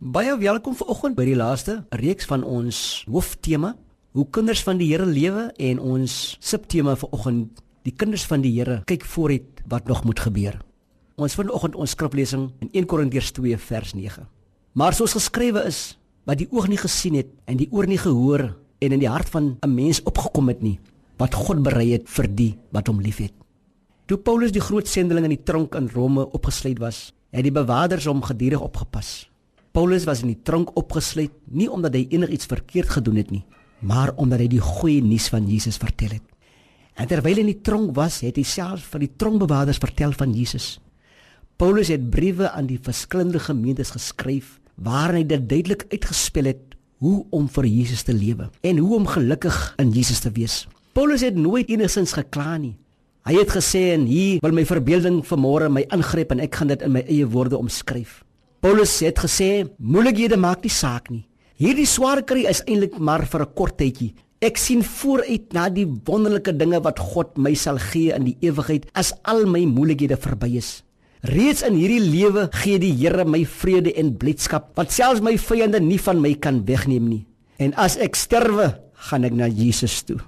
Baie welkom vanoggend by die laaste reeks van ons hooftema, hoe kinders van die Here lewe en ons subtema vanoggend, die kinders van die Here kyk vooruit wat nog moet gebeur. Ons vanoggend ons skriflesing in 1 Korintiërs 2 vers 9. Maar soos geskrewe is, wat die oog nie gesien het en die oor nie gehoor en in die hart van 'n mens opgekom het nie, wat God berei het vir die wat hom liefhet. Toe Paulus die groot sendeling in die tronk in Rome opgesluit was, het die bewakers hom gedurig opgepas. Paulus was in die tronk opgesluit nie omdat hy enigiets verkeerd gedoen het nie, maar omdat hy die goeie nuus van Jesus vertel het. En terwyl hy in die tronk was, het hy self van die tronkbewakers vertel van Jesus. Paulus het briewe aan die verskillende gemeentes geskryf waarin hy dit duidelik uitgespel het hoe om vir Jesus te lewe en hoe om gelukkig in Jesus te wees. Paulus het nooit enigsins gekla nie. Hy het gesê en hier wil my verbeelding vanmôre my ingryp en ek gaan dit in my eie woorde omskryf. Paulus het gesê, moeilikhede maak nie saak nie. Hierdie swaar kry is eintlik maar vir 'n kort tydjie. Ek sien vooruit na die wonderlike dinge wat God my sal gee in die ewigheid as al my moeilikhede verby is. Reeds in hierdie lewe gee die Here my vrede en blydskap wat selfs my vyande nie van my kan wegneem nie. En as ek sterwe, gaan ek na Jesus toe.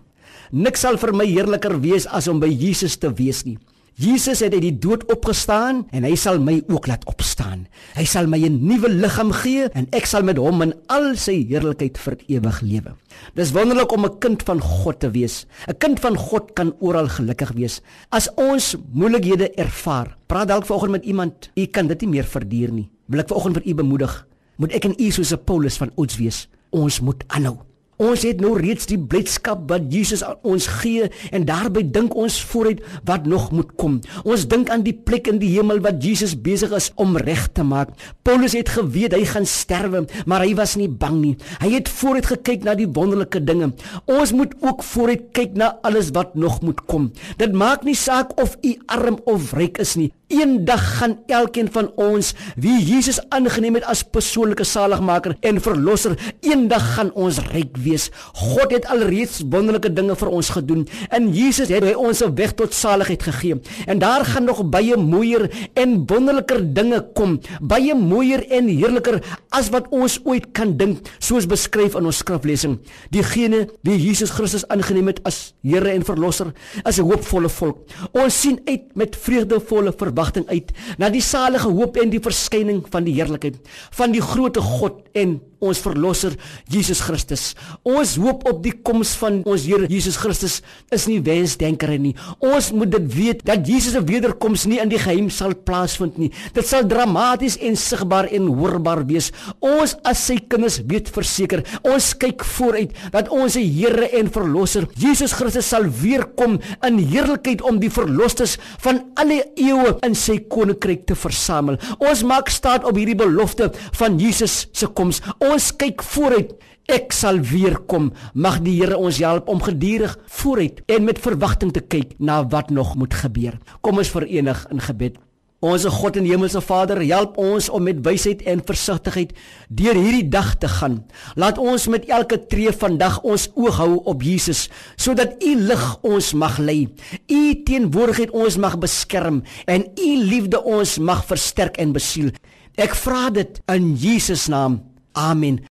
Niks sal vir my heerliker wees as om by Jesus te wees nie. Jesus het uit die dood opgestaan en hy sal my ook laat opstaan. Hy sal my 'n nuwe liggaam gee en ek sal met hom in al sy heerlikheid vir ewig lewe. Dis wonderlik om 'n kind van God te wees. 'n Kind van God kan oral gelukkig wees. As ons moeilikhede ervaar, praat dalk vanoggend met iemand, u kan dit nie meer verduur nie. Wil ek vanoggend vir u bemoedig, moet ek en u soos 'n Paulus van ons wees. Ons moet aanhou. Ons het nou reeds die blydskap wat Jesus aan ons gee en daarbey dink ons vooruit wat nog moet kom. Ons dink aan die plek in die hemel wat Jesus besig is om reg te maak. Paulus het geweet hy gaan sterwe, maar hy was nie bang nie. Hy het vooruit gekyk na die wonderlike dinge. Ons moet ook vooruit kyk na alles wat nog moet kom. Dit maak nie saak of u arm of ryk is nie. Eendag gaan elkeen van ons wie Jesus aangeneem het as persoonlike saligmaker en verlosser, eendag gaan ons ryk wees. God het alreeds wonderlike dinge vir ons gedoen en Jesus het hy ons 'n weg tot saligheid gegee. En daar gaan nog baie mooier en wonderliker dinge kom, baie mooier en heerliker as wat ons ooit kan dink, soos beskryf in ons skriflesing. Diegene wie Jesus Christus aangeneem het as Here en verlosser, is 'n hoopvolle volk. Ons sien uit met vreugdevolle verwagting uit na die salige hoop en die verskyning van die heerlikheid van die grootte God en ons verlosser Jesus Christus. Ons hoop op die koms van ons Here Jesus Christus is nie wensdenkere nie. Ons moet dit weet dat Jesus se wederkoms nie in die geheim sal plaasvind nie. Dit sal dramaties en sigbaar en hoorbaar wees. Ons as sy kinders weet verseker, ons kyk vooruit dat ons Here en verlosser Jesus Christus sal weer kom in heerlikheid om die verlosters van alle eeue in sy koninkryk te versamel. Ons maak staat op hierdie belofte van Jesus se koms. Ons kyk vooruit. Ek sal weer kom. Mag die Here ons help om gedurig vooruit en met verwagting te kyk na wat nog moet gebeur. Kom ons verenig in gebed. Onse God en Hemelse Vader, help ons om met wysheid en versigtigheid deur hierdie dag te gaan. Laat ons met elke tree vandag ons oog hou op Jesus, sodat U lig ons mag lei. U teenwoordigheid ons mag beskerm en U liefde ons mag versterk en besiel. Ek vra dit in Jesus naam. Amen.